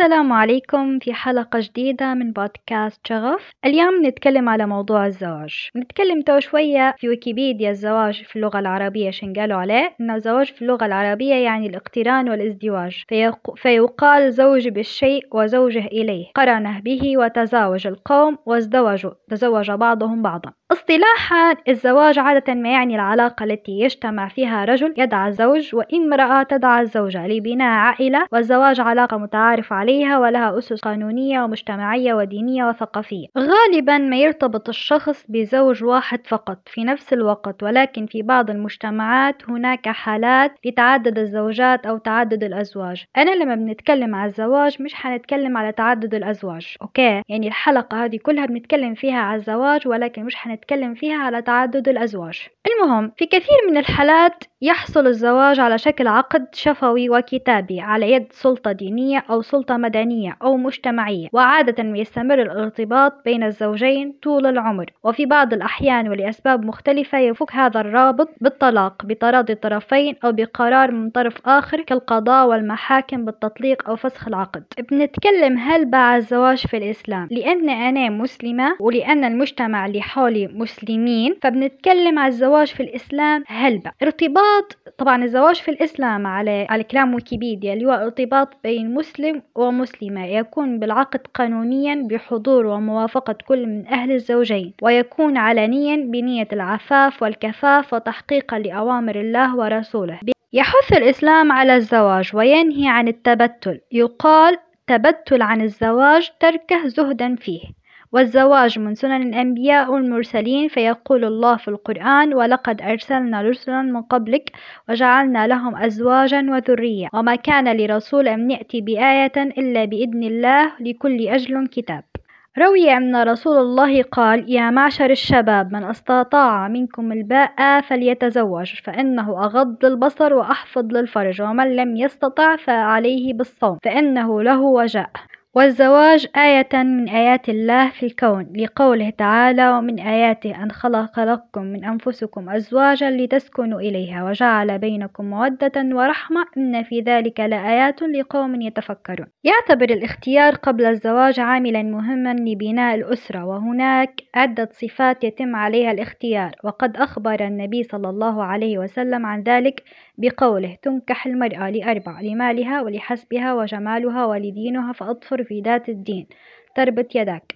السلام عليكم في حلقة جديدة من بودكاست شغف. اليوم نتكلم على موضوع الزواج. نتكلم تو شوية في ويكيبيديا الزواج في اللغة العربية شن قالوا عليه. إن الزواج في اللغة العربية يعني الاقتران والازدواج. فيق... فيقال زوج بالشيء وزوجه إليه. قرنه به وتزاوج القوم وازدوجوا تزوج بعضهم بعضا. اصطلاحا الزواج عادة ما يعني العلاقة التي يجتمع فيها رجل يدعى الزوج وامرأة تدعى الزوجة لبناء عائلة والزواج علاقة متعارف عليها ولها أسس قانونية ومجتمعية ودينية وثقافية. غالبا ما يرتبط الشخص بزوج واحد فقط في نفس الوقت ولكن في بعض المجتمعات هناك حالات لتعدد الزوجات أو تعدد الأزواج. أنا لما بنتكلم على الزواج مش حنتكلم على تعدد الأزواج أوكي؟ يعني الحلقة هذه كلها بنتكلم فيها على الزواج ولكن مش حنتكلم نتكلم فيها على تعدد الأزواج. المهم في كثير من الحالات يحصل الزواج على شكل عقد شفوي وكتابي على يد سلطة دينية أو سلطة مدنية أو مجتمعية. وعادة يستمر الارتباط بين الزوجين طول العمر. وفي بعض الأحيان ولأسباب مختلفة يفك هذا الرابط بالطلاق بتراضي الطرفين أو بقرار من طرف آخر كالقضاء والمحاكم بالتطليق أو فسخ العقد. بنتكلم هل باع الزواج في الإسلام لأن أنا مسلمة ولأن المجتمع اللي حولي مسلمين؟ فبنتكلم على الزواج في الإسلام هلبة ارتباط طبعا الزواج في الإسلام على على كلام ويكيبيديا اللي هو ارتباط بين مسلم ومسلمة يكون بالعقد قانونيا بحضور وموافقة كل من أهل الزوجين ويكون علنيا بنية العفاف والكفاف وتحقيقا لأوامر الله ورسوله. يحث الإسلام على الزواج وينهي عن التبتل يقال تبتل عن الزواج تركه زهدا فيه. والزواج من سنن الأنبياء والمرسلين فيقول الله في القرآن ولقد أرسلنا رسلا من قبلك وجعلنا لهم أزواجا وذرية وما كان لرسول أن يأتي بآية إلا بإذن الله لكل أجل كتاب. روي أن رسول الله قال يا معشر الشباب من استطاع منكم الباء فليتزوج فإنه أغض للبصر وأحفظ للفرج ومن لم يستطع فعليه بالصوم فإنه له وجاء. والزواج آية من آيات الله في الكون لقوله تعالى ومن آياته أن خلق لكم من أنفسكم أزواجا لتسكنوا إليها وجعل بينكم مودة ورحمة إن في ذلك لآيات لقوم يتفكرون يعتبر الاختيار قبل الزواج عاملا مهما لبناء الأسرة وهناك عدة صفات يتم عليها الاختيار وقد أخبر النبي صلى الله عليه وسلم عن ذلك بقوله تنكح المرأة لأربع لمالها ولحسبها وجمالها ولدينها فأظفر في ذات الدين. تربت يداك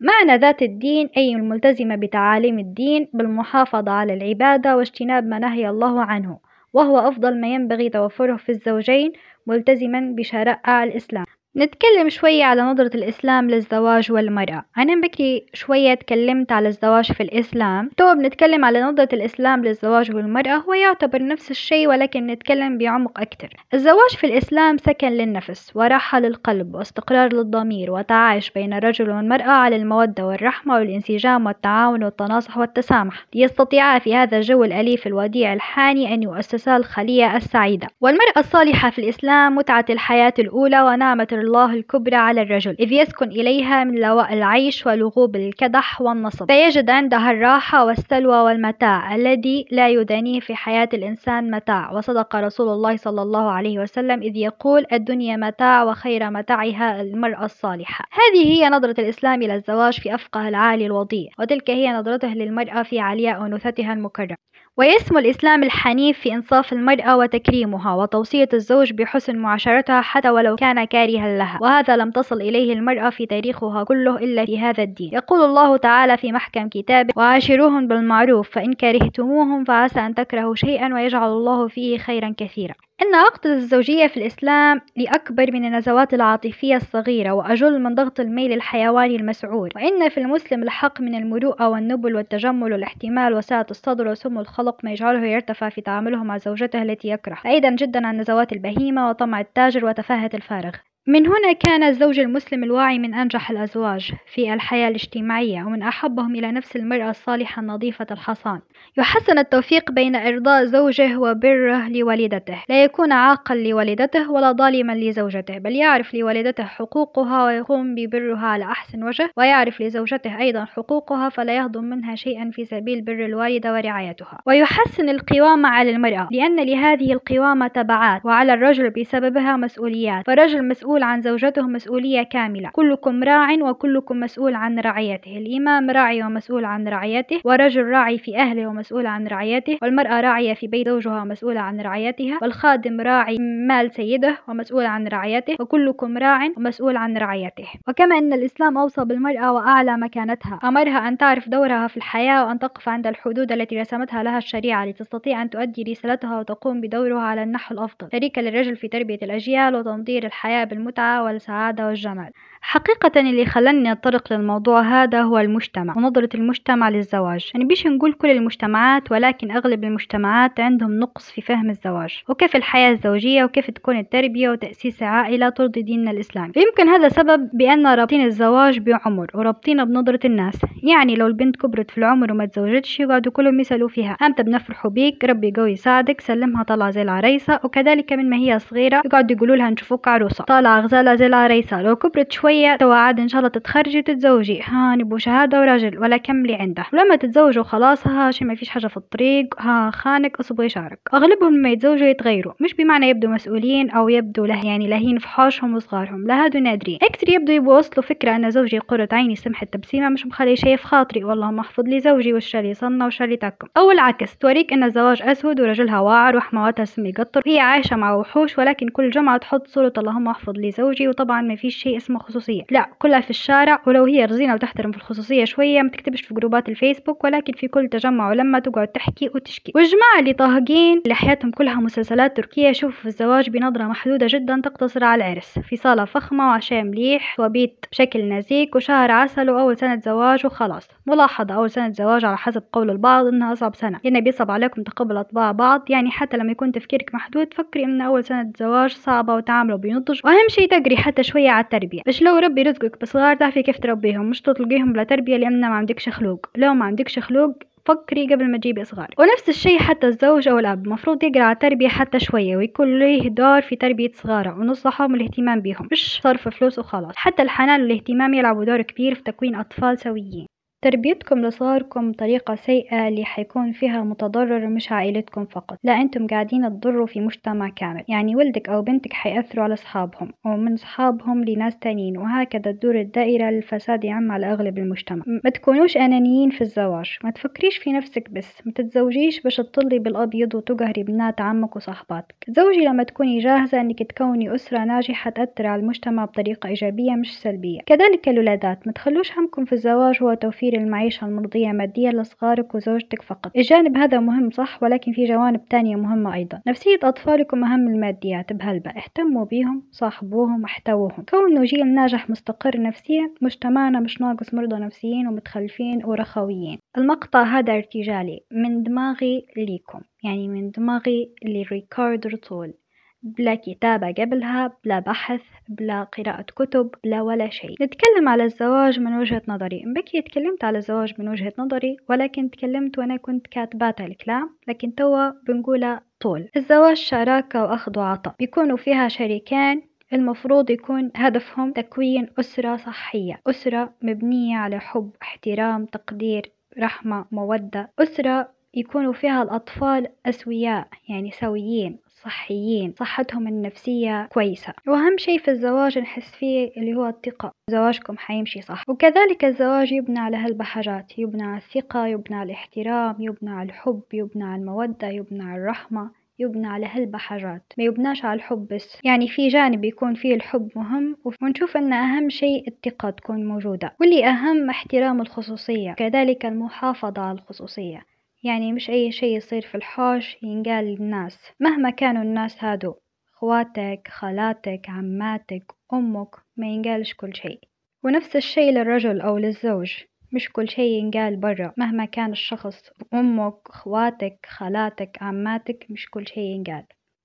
معنى ذات الدين أي الملتزمة بتعاليم الدين بالمحافظة على العبادة واجتناب ما نهي الله عنه وهو أفضل ما ينبغي توفره في الزوجين ملتزما بشرائع الإسلام. نتكلم شوية على نظرة الإسلام للزواج والمرأة. أنا بكري شوية تكلمت على الزواج في الإسلام. تو بنتكلم على نظرة الإسلام للزواج والمرأة هو يعتبر نفس الشيء ولكن نتكلم بعمق أكثر الزواج في الإسلام سكن للنفس وراحة للقلب واستقرار للضمير وتعايش بين الرجل والمرأة على المودة والرحمة والانسجام والتعاون والتناصح والتسامح. ليستطيعا في هذا الجو الأليف الوديع الحاني أن يؤسسا الخلية السعيدة. والمرأة الصالحة في الإسلام متعة الحياة الأولى ونعمة الله الكبرى على الرجل إذ يسكن إليها من لواء العيش ولغوب الكدح والنصب. فيجد عندها الراحة والسلوى والمتاع الذي لا يدانيه في حياة الإنسان متاع. وصدق رسول الله صلى الله عليه وسلم إذ يقول الدنيا متاع وخير متاعها المرأة الصالحة. هذه هي نظرة الإسلام إلى الزواج في أفقه العالي الوضيع وتلك هي نظرته للمرأة في علياء أنوثتها المكرمة. ويسمو الإسلام الحنيف في إنصاف المرأة وتكريمها وتوصية الزوج بحسن معاشرتها حتى ولو كان كارها لها وهذا لم تصل إليه المرأة في تاريخها كله إلا في هذا الدين. يقول الله تعالى في محكم كتابه وعاشروهم بالمعروف فإن كرهتموهم فعسى أن تكرهوا شيئا ويجعل الله فيه خيرا كثيرا. إن عقد الزوجية في الإسلام لأكبر من النزوات العاطفية الصغيرة وأجل من ضغط الميل الحيواني المسعور وإن في المسلم الحق من المروءة والنبل والتجمل والاحتمال وسعة الصدر وسمو الخلق ما يجعله يرتفع في تعامله مع زوجته التي يكره. بعيدا جدا عن نزوات البهيمة وطمع التاجر وتفاهة الفارغ. من هنا كان الزوج المسلم الواعي من أنجح الأزواج في الحياة الاجتماعية ومن أحبهم إلى نفس المرأة الصالحة النظيفة الحصان. يحسن التوفيق بين إرضاء زوجه وبره لوالدته. لا يكون عاقا لوالدته ولا ظالما لزوجته بل يعرف لوالدته حقوقها ويقوم ببرها على أحسن وجه ويعرف لزوجته أيضا حقوقها فلا يهضم منها شيئا في سبيل بر الوالدة ورعايتها. ويحسن القوامة على المرأة لأن لهذه القوامة تبعات وعلى الرجل بسببها مسؤوليات. فالرجل مسؤول مسؤول عن زوجته مسؤولية كاملة. كلكم راع وكلكم مسؤول عن رعيته. الإمام راعي ومسؤول عن رعيته ورجل راعي في أهله ومسؤول عن رعيته والمرأة راعية في بيت زوجها ومسؤولة عن رعيتها والخادم راعي مال سيده ومسؤول عن رعيته وكلكم راع ومسؤول عن رعيته. وكما أن الإسلام أوصى بالمرأة وأعلى مكانتها. أمرها أن تعرف دورها في الحياة وأن تقف عند الحدود التي رسمتها لها الشريعة لتستطيع أن تؤدي رسالتها وتقوم بدورها على النحو الأفضل. شريكة للرجل في تربية الأجيال وتنظير الحياة بالمتعة والسعادة والجمال. حقيقة اللي خلاني أتطرق للموضوع هذا هو المجتمع ونظرة المجتمع للزواج. يعني بيش نقول كل المجتمعات ولكن أغلب المجتمعات عندهم نقص في فهم الزواج وكيف الحياة الزوجية وكيف تكون التربية وتأسيس عائلة ترضي ديننا الإسلامي. يمكن هذا سبب بأن رابطين الزواج بعمر ورابطينه بنظرة الناس. يعني لو البنت كبرت في العمر وما تزوجتش يقعدوا كلهم يسألوا فيها أمتى بنفرحوا بيك؟ ربي قوي يساعدك سلمها طالعة زي العريسة. وكذلك من ما هي صغيرة يقعدوا يقولوا لها نشوفوك عروسة. طالعة غزالة زي العريسة لو كبرت شوية توعد إن شاء الله تتخرجي وتتزوجي. ها نبو شهادة وراجل ولا كملي عنده. ولما تتزوجوا خلاص ها شي ما فيش حاجة في الطريق ها خانك اصبغي شعرك. أغلبهم لما يتزوجوا يتغيروا. مش بمعنى يبدوا مسؤولين أو يبدوا له يعني لاهين في حوشهم وصغارهم. لا هادو نادرين. أكثر يبدوا يبوا وصلوا فكرة أن زوجي قرة عيني سمح التبسيمة مش مخلي شي في خاطري. والله محفظ لي زوجي وش اللي صنع وش اللي تكم أو العكس توريك أن الزواج أسود ورجلها واعر وحمواتها سم يقطر هي عايشة مع وحوش ولكن كل جمعة تحط صورة اللهم احفظ لي. زوجي وطبعا ما فيش شيء اسمه خصوصية. لا كلها في الشارع ولو هي رزينة وتحترم في الخصوصية شوية ما تكتبش في جروبات الفيسبوك ولكن في كل تجمع ولما تقعد تحكي وتشكي. والجماعة اللي طاهقين اللي حياتهم كلها مسلسلات تركية يشوفوا الزواج بنظرة محدودة جدا تقتصر على العرس في صالة فخمة وعشاء مليح وبيت بشكل نزيك وشهر عسل وأول سنة زواج وخلاص. ملاحظة أول سنة زواج على حسب قول البعض إنها أصعب سنة. لأن بيصعب عليكم تقبل أطباع بعض يعني حتى لما يكون تفكيرك محدود فكري إن أول سنة زواج صعبة وتعاملوا بنضج. وأهم شي تقري حتى شوية على التربية. باش لو ربي رزقك بصغار تعرفي كيف تربيهم مش تطلقيهم بلا تربية لأن ما عندكش خلوق. لو ما عندكش خلوق فكري قبل ما تجيبي صغار. ونفس الشيء حتى الزوج أو الأب مفروض يقرأ على التربية حتى شوية ويكون له دور في تربية صغاره ونصحهم الاهتمام بهم مش صرف فلوس وخلاص. حتى الحنان والاهتمام يلعبوا دور كبير في تكوين أطفال سويين. تربيتكم لصغاركم بطريقة سيئة اللي حيكون فيها متضرر مش عائلتكم فقط. لا أنتم قاعدين تضروا في مجتمع كامل. يعني ولدك أو بنتك حيأثروا على أصحابهم ومن أصحابهم لناس تانيين وهكذا تدور الدائرة الفساد يعم على أغلب المجتمع. ما تكونوش أنانيين في الزواج. ما تفكريش في نفسك بس. ما تتزوجيش باش تطلي بالأبيض وتقهري بنات عمك وصاحباتك. تزوجي لما تكوني جاهزة إنك تكوني أسرة ناجحة تأثر على المجتمع بطريقة إيجابية مش سلبية. كذلك الولادات ما تخلوش همكم في الزواج هو توفير المعيشة المرضية ماديا لصغارك وزوجتك فقط. الجانب هذا مهم صح ولكن في جوانب تانية مهمة أيضا. نفسية أطفالكم أهم الماديات بهلبة. اهتموا بيهم صاحبوهم احتووهم. كونوا جيل ناجح مستقر نفسيا مجتمعنا مش ناقص مرضى نفسيين ومتخلفين ورخويين المقطع هذا ارتجالي من دماغي ليكم يعني من دماغي لريكاردو طول بلا كتابة قبلها بلا بحث بلا قراءة كتب بلا ولا شيء. نتكلم على الزواج من وجهة نظري. بكي تكلمت على الزواج من وجهة نظري ولكن تكلمت وأنا كنت كاتبات الكلام لكن توا بنقولها طول. الزواج شراكة وأخذ وعطاء. بيكونوا فيها شريكين المفروض يكون هدفهم تكوين أسرة صحية. أسرة مبنية على حب احترام تقدير رحمة مودة. أسرة يكونوا فيها الأطفال أسوياء يعني سويين صحيين صحتهم النفسية كويسة. وأهم شي في الزواج نحس فيه اللي هو الثقة. زواجكم حيمشي صح. وكذلك الزواج يبنى على هالبحاجات يبنى على الثقة يبنى على الاحترام يبنى على الحب يبنى على المودة يبنى على الرحمة يبنى على هالبحاجات ما يبناش على الحب بس. يعني في جانب يكون فيه الحب مهم ونشوف أن أهم شيء الثقة تكون موجودة. واللي أهم احترام الخصوصية. كذلك المحافظة على الخصوصية. يعني مش أي شي يصير في الحوش ينقال للناس. مهما كانوا الناس هادو خواتك خالاتك عماتك أمك ما ينقالش كل شي. ونفس الشي للرجل أو للزوج مش كل شي ينقال برا. مهما كان الشخص أمك خواتك خالاتك عماتك مش كل شي ينقال.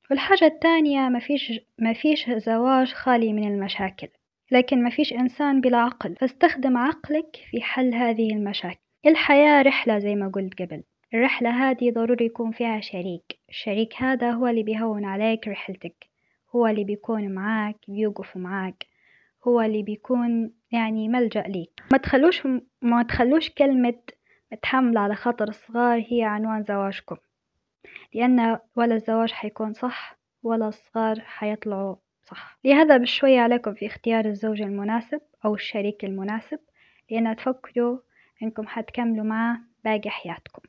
والحاجة التانية مفيش, مفيش زواج خالي من المشاكل. لكن مفيش إنسان بلا عقل. فاستخدم عقلك في حل هذه المشاكل. الحياة رحلة زي ما قلت قبل. الرحلة هذه ضروري يكون فيها شريك. الشريك هذا هو اللي بيهون عليك رحلتك. هو اللي بيكون معاك بيوقف معاك. هو اللي بيكون يعني ملجأ ليك. ما تخلوش ما تخلوش كلمة متحمل على خاطر الصغار هي عنوان زواجكم. لأن ولا الزواج حيكون صح ولا الصغار حيطلعوا صح. لهذا بشوية عليكم في اختيار الزوج المناسب أو الشريك المناسب. لأن تفكروا إنكم حتكملوا معاه باقي حياتكم.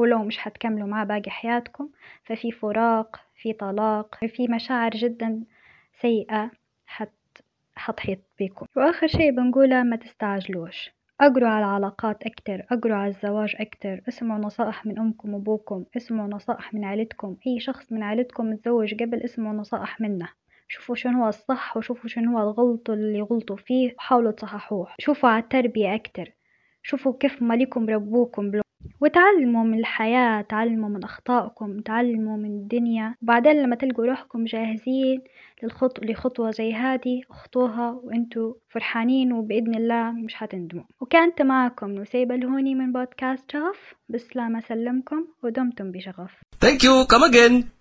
ولو مش حتكملوا معاه باقي حياتكم. ففي فراق في طلاق في مشاعر جدا سيئة حت حتحيط بيكم وآخر شي بنقوله ما تستعجلوش. أقروا على العلاقات أكتر أقروا على الزواج أكتر. اسمعوا نصائح من أمكم وأبوكم اسمعوا نصائح من عيلتكم أي شخص من عيلتكم متزوج قبل اسمعوا نصائح منه. شوفوا شنو هو الصح وشوفوا شنو هو الغلط اللي غلطوا فيه وحاولوا تصححوه. شوفوا على التربية أكتر. شوفوا كيف مالكم ربوكم وتعلموا من الحياة تعلموا من أخطائكم تعلموا من الدنيا وبعدين لما تلقوا روحكم جاهزين للخط... لخطوة زي هذه أخطوها وأنتوا فرحانين وبإذن الله مش حتندموا وكانت معكم نسيبة الهوني من بودكاست شغف بسلامة سلمكم ودمتم بشغف Thank you. Come again.